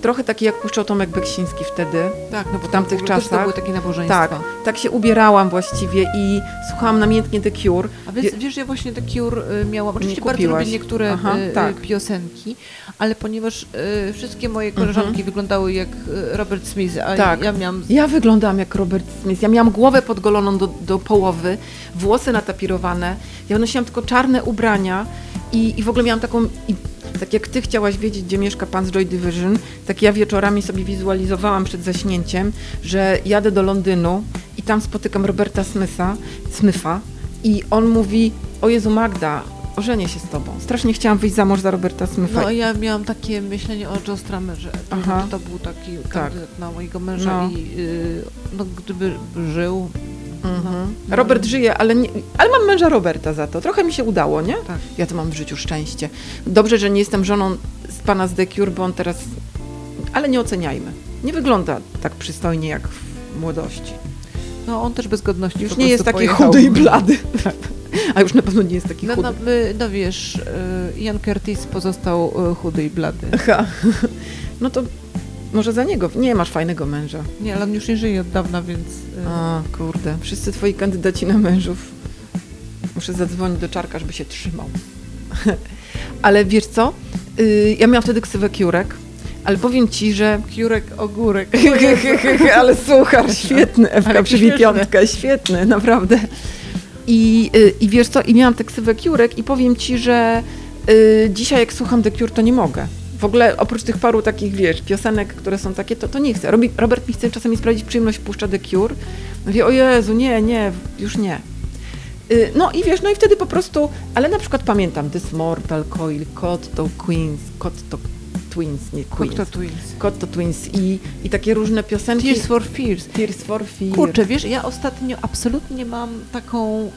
trochę takiej, jak puszczał Tomek Beksiński wtedy. tak, no bo W tamtych czasach. To były takie nabożeństwa. Tak, tak się ubierałam właściwie i słuchałam namiętnie The Cure. A więc wiesz, ja właśnie The Cure y, miałam, oczywiście bardzo kupiłaś. lubię niektóre Aha, y, tak. y, piosenki, ale ponieważ y, wszystkie moje koleżanki wyglądały jak y, Robert Smith, a Mhm. Tak. ja miałam Ja wyglądałam jak Robert Smith. Ja miałam głowę podgoloną do, do połowy, włosy natapirowane. Ja nosiłam tylko czarne ubrania i, i w ogóle miałam taką... Tak jak ty chciałaś wiedzieć, gdzie mieszka pan z Joy Division, tak ja wieczorami sobie wizualizowałam przed zaśnięciem, że jadę do Londynu i tam spotykam Roberta Smitha, Smitha i on mówi, o Jezu Magda, ożenię się z tobą. Strasznie chciałam wyjść za mąż za Roberta Smitha. No ja miałam takie myślenie o Joe Stramerze, Aha. to był taki Tak. kandydat na mojego męża No. i y, no, gdyby żył, Mhm. Robert żyje, ale, nie, ale mam męża Roberta za to. Trochę mi się udało, nie? tak. Ja to mam w życiu szczęście. Dobrze, że nie jestem żoną z pana z The Cure, bo on teraz... Ale nie oceniajmy. Nie wygląda tak przystojnie jak w młodości. No on też bez godności Już nie jest taki pojechał. chudy i blady. A już na pewno nie jest taki No, chudy. no, my, no wiesz, y, Ian Curtis pozostał y, chudy i blady. Aha. No to może za niego. Nie masz fajnego męża. Nie, ale on już nie żyje od dawna, więc... y, A, kurde. Wszyscy twoi kandydaci na mężów. Muszę zadzwonić do Czarka, żeby się trzymał. Ale wiesz co? Y, ja miałam wtedy ksywę Kiurek. Ale powiem ci, że Kiurek, ogórek. ale słuchaj, świetny, Ewka piątkę, świetny, naprawdę. I, y, I wiesz co, i miałam te ksywę Kiurek i powiem ci, że y, dzisiaj jak słucham The Cure, to nie mogę. W ogóle oprócz tych paru takich, wiesz, piosenek, które są takie, to, to nie chcę. Robi, Robert mi chce czasami sprawić przyjemność, puszcza The Cure. Mówię, o Jezu, nie, nie, już nie. Y, No i wiesz, no i wtedy po prostu, ale na przykład pamiętam This Mortal Coil, Cotto Queens, Cotto Twins, nie Queens. Kokto Twins. Cotto Twins i, i takie różne piosenki. Tears for Fears. Tears for Fears. Kurczę, wiesz, ja ostatnio absolutnie mam taką, y,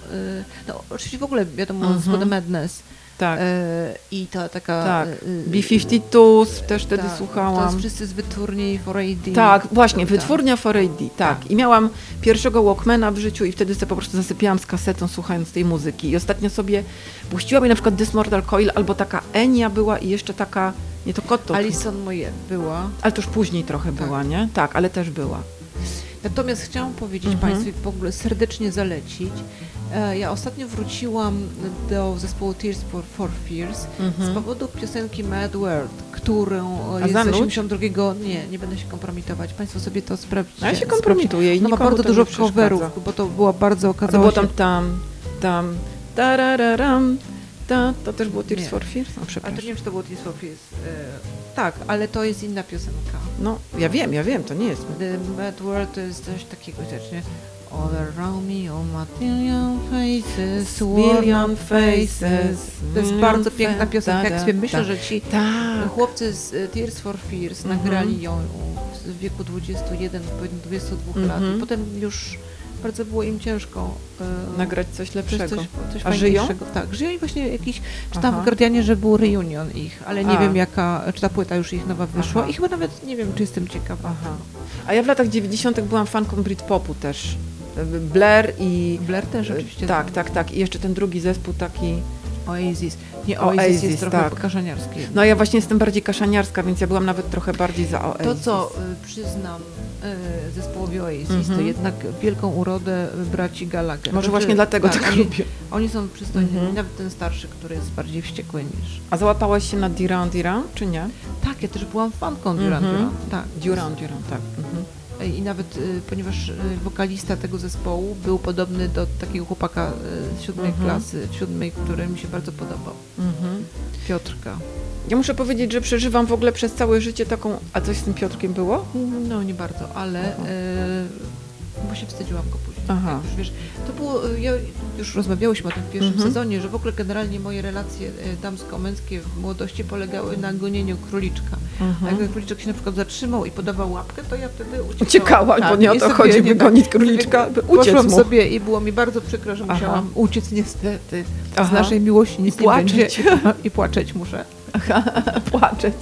no oczywiście w ogóle wiadomo, Mhm. mhm. Madness Tak, y, i ta taka... tak. y, B-52 też wtedy tak, To słuchałam. jest wszyscy z wytwórni 4AD. Tak, właśnie, Tak. wytwórnia 4AD, tak. Tak. I miałam pierwszego Walkmana w życiu i wtedy sobie po prostu zasypiałam z kasetą słuchając tej muzyki. I ostatnio sobie puściła mi na przykład This Mortal Coil albo taka Enia była i jeszcze taka, nie to Kotto, Alison moje była. ale to już później trochę Tak. była, nie? Tak, ale też była. Natomiast chciałam powiedzieć Mhm. Państwu i w ogóle serdecznie zalecić. E, Ja ostatnio wróciłam do zespołu Tears for, for Fears z powodu piosenki Mad World, którą e, A jest z zanuć? 82. Nie, nie będę się kompromitować. Państwo sobie to sprawdźcie. A ja się kompromituję i No ma bardzo dużo coverów, bo to była bardzo okazało się... tam, tam, tam, tarararam, ta, to też było Tears Nie. for Fears? No, A to nie przepraszam. wiem, czy to było Tears for Fears. E, Tak, ale to jest inna piosenka. No, ja wiem, ja wiem, to nie jest. The Mad World to jest coś takiego rzecznie. All around me, all my billion faces, Billion faces. To jest million bardzo piękna piosenka. Jak sobie myślę, że ci Tak. chłopcy z e, Tears for Fears Mhm. nagrali ją w wieku 21, powiedzmy 22 lat Mhm. i potem już bardzo było im ciężko e, Nagrać coś lepszego. coś, coś A żyją? Tak, żyją i właśnie jakiś, czytałam Aha. w Guardianie, że był reunion ich, ale nie A. wiem jaka, czy ta płyta już ich nowa wyszła Aha. i chyba nawet nie wiem, czy jestem ciekawa. Aha. A ja w latach 90. byłam fanką Britpopu też. Blair i... Blair też oczywiście. Tak, tak, tak. I jeszcze ten drugi zespół taki... Oasis. Nie, Oasis, Oasis, jest trochę tak. pokażeniarskie. No ja właśnie jestem bardziej kaszaniarska, więc ja byłam nawet trochę bardziej za Oasis. To, co y, przyznam y, zespołowi Oasis, Mhm. to jednak wielką urodę braci Gallagher. Może Znaczy, właśnie dlatego tak, oni, lubię. Oni są przystojni, Mhm. nawet ten starszy, który jest bardziej wściekły niż... A załapałaś się na Duran Duran, czy nie? Tak, ja też byłam fanką Duran Mhm. Duran. Tak. Duran Duran, tak. I nawet, y, ponieważ y, wokalista tego zespołu był podobny do takiego chłopaka y, z siódmej Mhm. klasy, w siódmej, który mi się bardzo podobał. Mhm. Piotrka. Ja muszę powiedzieć, że przeżywam w ogóle przez całe życie taką... A coś z tym Piotrkiem było? No nie bardzo, ale e, bo się wstydziłam go później. Aha. Jak Już, wiesz, to było, ja, już rozmawiałyśmy o tym w pierwszym Mhm. sezonie, że w ogóle generalnie moje relacje damsko-męskie w młodości polegały na gonieniu króliczka. A Mhm. jak króliczek się na przykład zatrzymał i podawał łapkę, to ja wtedy uciekałam. Uciekałaś, bo nie o i to chodzi, by nie gonić króliczka, by uciec Poszłam mu. sobie i było mi bardzo przykro, że Aha. musiałam uciec niestety. Aha. Z naszej miłości nic nie płaczeć. będzie. I płaczeć muszę. Płaczeć.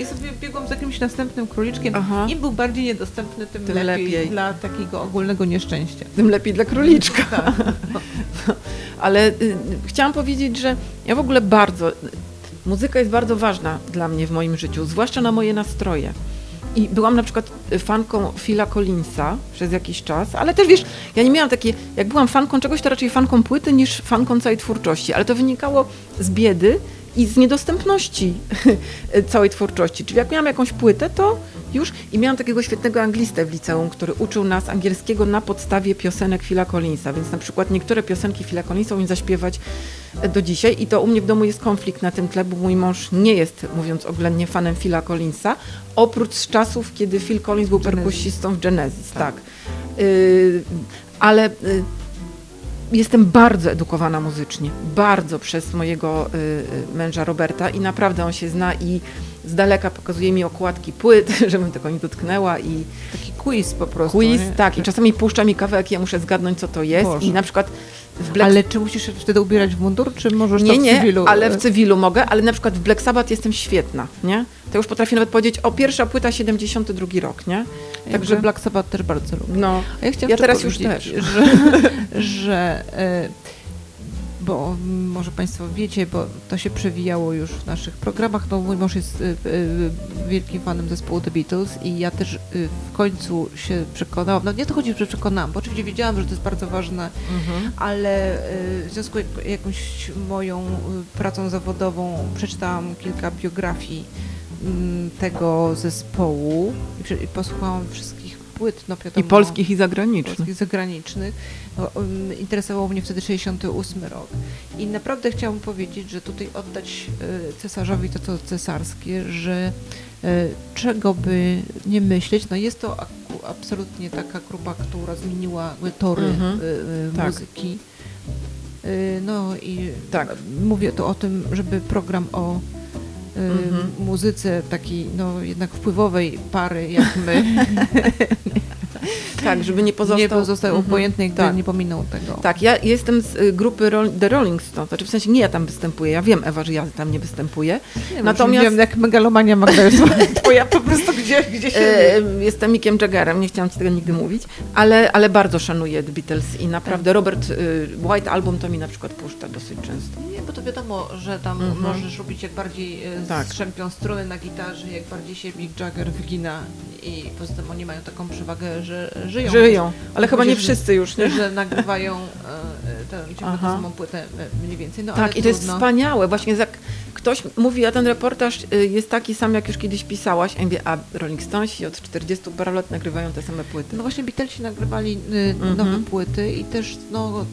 I sobie biegłam z jakimś następnym króliczkiem. Aha. Im był bardziej nedostępny, tym, Tym lepiej, lepiej. dla takiego ogólnego nieszczęścia. Tym lepiej dla króliczka. Tak. Ale y, chciałam powiedzieć, że ja w ogóle bardzo. Muzyka jest bardzo ważna dla mnie w moim życiu, zwłaszcza na moje nastroje. I byłam na przykład fanką Phila Collinsa przez jakiś czas, ale też wiesz, ja nie miałam takiej, jak byłam fanką czegoś, to raczej fanką płyty niż fanką całej twórczości, ale to wynikało z biedy i z niedostępności całej twórczości. Czyli jak miałam jakąś płytę, to już i miałam takiego świetnego anglistę w liceum, który uczył nas angielskiego na podstawie piosenek Phila Collinsa, więc na przykład niektóre piosenki Phila Collinsa umiem zaśpiewać e, do dzisiaj i to u mnie w domu jest konflikt na tym tle, bo mój mąż nie jest, mówiąc oględnie, fanem Phila Collinsa, oprócz z czasów, kiedy Phil Collins był Genesis. perkusistą w Genesis, tak. Tak. Y, ale y, jestem bardzo edukowana muzycznie, bardzo przez mojego y, y, męża Roberta i naprawdę on się zna i z daleka pokazuje mi okładki płyt, żebym tego nie dotknęła i Taki quiz po prostu. quiz, nie? tak, i czasami puszcza mi kawałek i ja muszę zgadnąć, co to jest Boże. i na przykład w Black Ale czy musisz wtedy ubierać w mundur, czy możesz nie, to w nie, cywilu? ale w cywilu mogę, ale na przykład w Black Sabbath jestem świetna, nie? To już potrafię nawet powiedzieć, o pierwsza płyta 72 rok, nie? Także Black Sabbath też bardzo lubię. No, ja chciałam Ja teraz już też. Że, że e, bo może Państwo wiecie, bo to się przewijało już w naszych programach, no mój mąż jest e, e, wielkim fanem zespołu The Beatles i ja też e, w końcu się przekonałam, no nie to chodzi, że przekonałam, bo oczywiście wiedziałam, że to jest bardzo ważne, mhm. ale w związku z jakąś moją pracą zawodową przeczytałam kilka biografii mm, tego zespołu i posłuchałam wszystkich płyt, no wiadomo, I polskich, i zagranicznych. polskich zagranicznych. No, um, interesował mnie wtedy 68 rok. I naprawdę chciałam powiedzieć, że tutaj oddać e, cesarzowi to, co cesarskie, że e, czego by nie myśleć, no jest to absolutnie taka grupa, która zmieniła tory Mhm. e, Tak. muzyki. No i Tak. mówię tu o tym, żeby program o Mhm. muzyce takiej, no jednak wpływowej pary jak my, Tak, żeby nie pozostał... nie pozostał Mhm. obojętny, gdy Tak. nie pominął tego. Tak, ja jestem z y, grupy Roll- The Rolling Stones, znaczy w sensie nie ja tam występuję, ja wiem Ewa, że ja tam nie występuję. Nie, Natomiast- Wiem, jak megalomania Magda jest twoja po prostu gdzie, gdzie się... E, jestem Mickiem Jaggerem, nie chciałam ci tego nigdy mówić, ale, ale bardzo szanuję The Beatles i naprawdę Robert y, White Album to mi na przykład puszcza dosyć często. Nie, bo to wiadomo, że tam Mhm. możesz robić jak bardziej Tak. strzępią struny na gitarze, jak bardziej się Mick Jagger wygina i poza tym oni mają taką przewagę, że żyją. Żyją, ale chyba nie wszyscy już, nie? Że nagrywają e, e, tę ciągle Aha. tą samą płytę e, mniej więcej. No, ale Tak, i to jest trudno. wspaniałe. Właśnie jak ktoś mówi, a ten reportaż y, jest taki sam, jak już kiedyś pisałaś, a mówię, a Rolling Stonesi od 40 paru lat nagrywają te same płyty. No właśnie Beatlesi nagrywali y, Mhm. nowe płyty i też no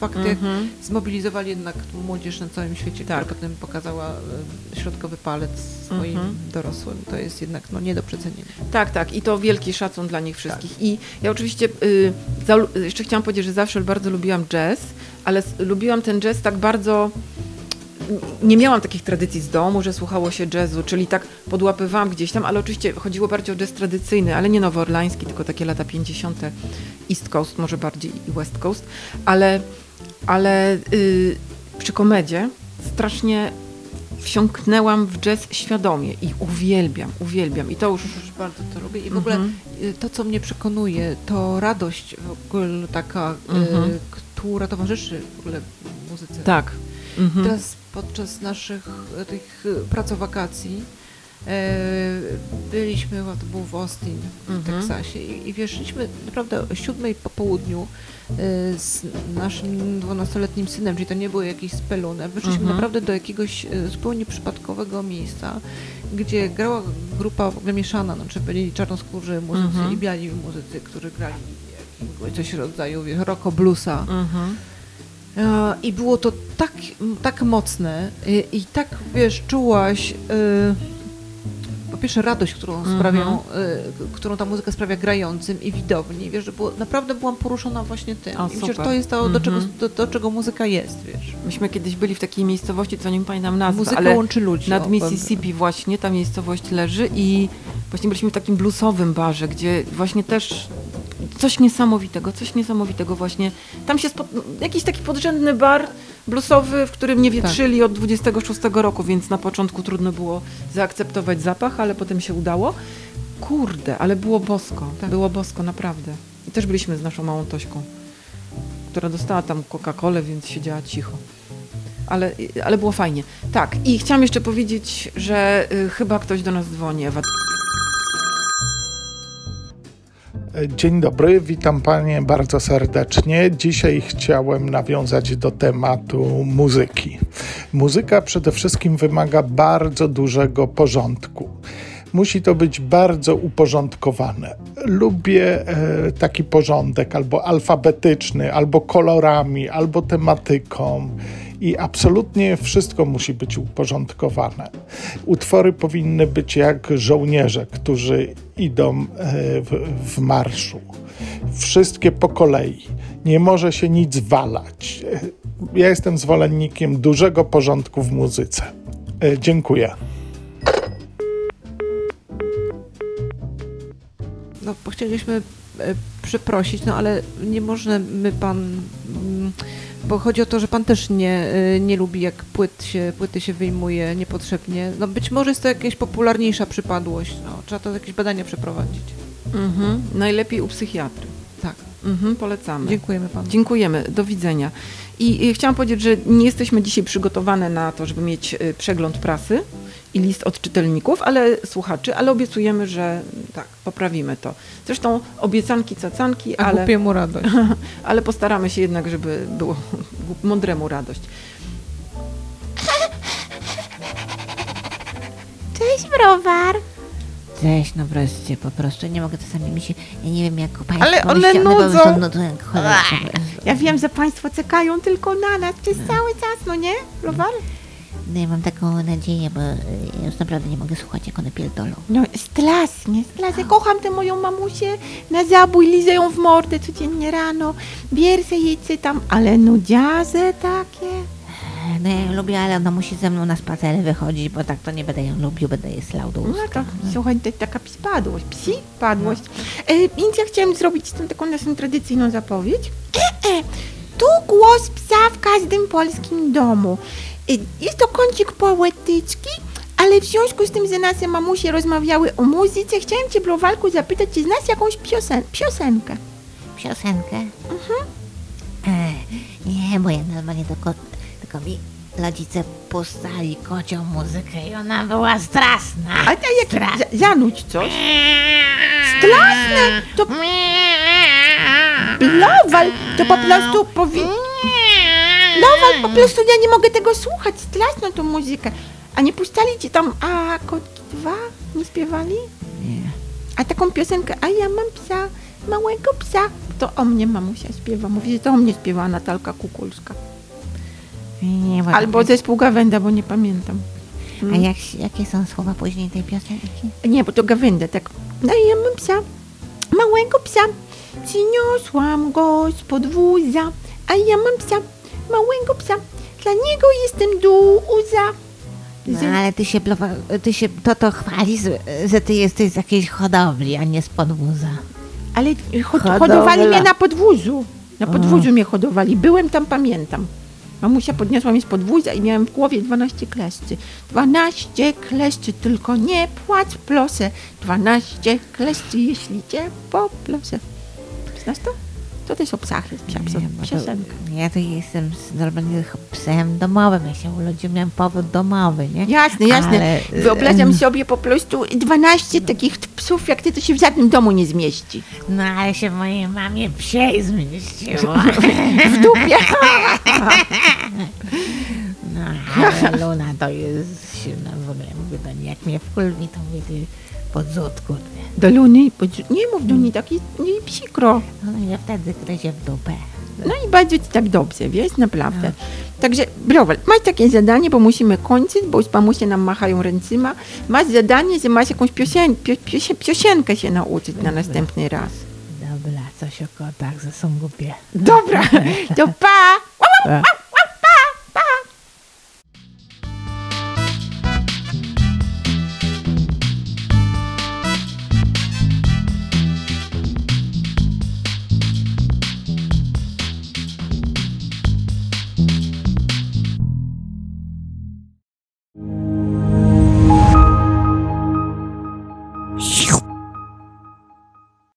fakt jak Mhm. zmobilizowali jednak młodzież na całym świecie, Tak. która potem pokazała y, środkowy palec swoim Mhm. dorosłym. To jest jednak no, nie do przecenienia. Tak, tak. I to wielki szacun dla nich wszystkich. I ja oczywiście y, za, jeszcze chciałam powiedzieć, że zawsze bardzo lubiłam jazz, ale lubiłam ten jazz tak bardzo. Nie miałam takich tradycji z domu, że słuchało się jazzu, czyli tak podłapywałam gdzieś tam, ale oczywiście chodziło bardziej o jazz tradycyjny, ale nie nowoorlański, tylko takie lata 50. East Coast, może bardziej i West Coast, ale, ale y, przy komedzie strasznie wsiąknęłam w jazz świadomie i uwielbiam, uwielbiam. I to już Już bardzo to lubię i w ogóle Mhm. y, to, co mnie przekonuje, to radość w ogóle taka, Mhm. y, która towarzyszy w ogóle muzyce. Tak. Mhm. Teraz podczas naszych e, tych pracowakacji e, byliśmy, to był w Austin w Mhm. Teksasie i, i weszliśmy naprawdę o siódmej po południu e, z naszym dwunastoletnim synem, czyli to nie było jakieś spelune. Weszliśmy Mhm. naprawdę do jakiegoś e, zupełnie przypadkowego miejsca, gdzie grała grupa w ogóle mieszana, no, czy byli czarnoskórzy muzycy Mhm. i biali muzycy, którzy grali jakiegoś coś rodzaju rocko bluesa. Mhm. E, I było to tak, tak mocne i, i tak, wiesz, czułaś po pierwsze radość, którą Mhm. sprawiają, y, którą ta muzyka sprawia grającym i widowni, wiesz, że było, naprawdę byłam poruszona właśnie tym. O, I myślę, to jest to, do, czego, Mhm. do, do czego muzyka jest, wiesz. Myśmy kiedyś byli w takiej miejscowości, co nie pamiętam nazwy, Muzyka ale łączy ludzi. nad o, Mississippi właśnie ta miejscowość leży i właśnie byliśmy w takim bluesowym barze, gdzie właśnie też coś niesamowitego, coś niesamowitego właśnie. Tam się spot... jakiś taki podrzędny bar bluesowy, w którym nie wietrzyli od 26 roku, więc na początku trudno było zaakceptować zapach, ale potem się udało. Kurde, ale było bosko, Tak. było bosko, naprawdę. I też byliśmy z naszą małą Tośką, która dostała tam Coca-Colę, więc siedziała cicho. Ale, ale było fajnie. Tak, i chciałam jeszcze powiedzieć, że y, chyba ktoś do nas dzwoni, Ewa. Dzień dobry, witam Panie bardzo serdecznie. Dzisiaj chciałem nawiązać do tematu muzyki. Muzyka przede wszystkim wymaga bardzo dużego porządku. Musi to być bardzo uporządkowane. Lubię e, taki porządek albo alfabetyczny, albo kolorami, albo tematyką i absolutnie wszystko musi być uporządkowane. Utwory powinny być jak żołnierze, którzy idą e, w, w marszu. Wszystkie po kolei. Nie może się nic walać. E, Ja jestem zwolennikiem dużego porządku w muzyce. E, Dziękuję. No, chcieliśmy przeprosić, no ale nie możemy pan, mm, bo chodzi o to, że pan też nie, e, nie lubi, jak płyt się, płyty się wyjmuje niepotrzebnie. No być może jest to jakaś popularniejsza przypadłość, no, trzeba to jakieś badania przeprowadzić. Mhm. Najlepiej u psychiatry. Tak, Mhm, polecamy. dziękujemy panu. Dziękujemy, do widzenia. I, I chciałam powiedzieć, że nie jesteśmy dzisiaj przygotowane na to, żeby mieć y, przegląd prasy i list od czytelników, ale słuchaczy, ale obiecujemy, że tak, poprawimy to. Zresztą obiecanki, cacanki, A ale, głupiemu radość. ale postaramy się jednak, żeby było mądremu radość. Cześć browar. Cześć, no wreszcie, po prostu nie mogę czasami mi się, ja nie wiem jak państwo Ale one nudzą. nudzą jak cholera. Ja wiem, że państwo czekają tylko na nas przez cały czas, no nie, browar? No mam taką nadzieję, bo y, ja już naprawdę nie mogę słuchać jak one pierdolą. No strasznie, strasznie. Kocham tę moją mamusię na zabój, lizę ją w mordę codziennie rano, wiersze jej czytam, ale nudziarze takie. No ja ją lubię, ale ona musi ze mną na spacery wychodzić, bo tak to nie będę ją lubił, będę jej slał do No to słuchaj, to taka spadłość, psi padłość. E, więc ja chciałem zrobić tą taką naszą tradycyjną zapowiedź. E, e, tu głos psa w każdym polskim domu. E, jest to kącik poetyczki, ale w związku z tym, że nasze mamusie rozmawiały o muzyce, chciałem cię, Browalku, zapytać, czy znasz jakąś piosen piosenkę? Piosenkę? E, nie, bo ja normalnie tylko, tylko mi rodzice pustali kocią muzykę i ona była straszna. A, a jak, Stra- za, zanudź coś. Straszne! To Blowal, to po prostu powi... Blowal, po prostu ja nie mogę tego słuchać, straszną tą muzykę. A nie puszczali ci tam, a kotki dwa nie śpiewali? Nie. A taką piosenkę, a ja mam psa, małego psa. To o mnie mamusia śpiewa, mówi, że to o mnie śpiewa Natalka Kukulska. Nie, bo Albo zespół Gawenda, bo nie pamiętam. A jak, jakie są słowa później tej piosenki? Nie, bo to gawęda, tak. No i ja mam psa, małego psa. Przyniosłam go z podwórza, a ja mam psa, małego psa. Dla niego jestem duża. No, ale ty się, ty się to, to chwalisz, że ty jesteś z jakiejś hodowli, a nie z podwórza. Ale hod- Hodowla. hodowali mnie na podwórzu. Na podwórzu mnie hodowali. Byłem tam, pamiętam. Mamusia podniosła mnie z podwórza i miałem w głowie 12 kleszczy. 12 kleszczy, tylko nie płacz, proszę. 12 kleszczy, jeśli cię poproszę. Znasz to? To też o psach jest psia, psa, ja to jestem z- normalnie ch- psem domowym. Ja się urodziłem, miałem powód domowy, nie? Jasne, jasne. Ale, Wyobrażam em, sobie po prostu 12 takich psów, jak ty, to się w żadnym domu nie zmieści. No ale się mojej mamie psiej zmieściło. W dupie. No ale Luna to jest silna w ogóle. Mówię do niej, jak mnie wkulwi, to mówię, Do bądź- nie mów do niej taki nie psikro. No i ja wtedy gryzie w dupę. No i bardzo ci tak dobrze, wiesz, naprawdę. Także, Browal, masz takie zadanie, bo musimy kończyć, bo już mamusie nam machają ręcyma. Masz zadanie, że masz jakąś piosen, pio, piosie, piosenkę się nauczyć na następny raz. Dobra, coś o kotach, że są głupie. Dobra, to pa! Pa.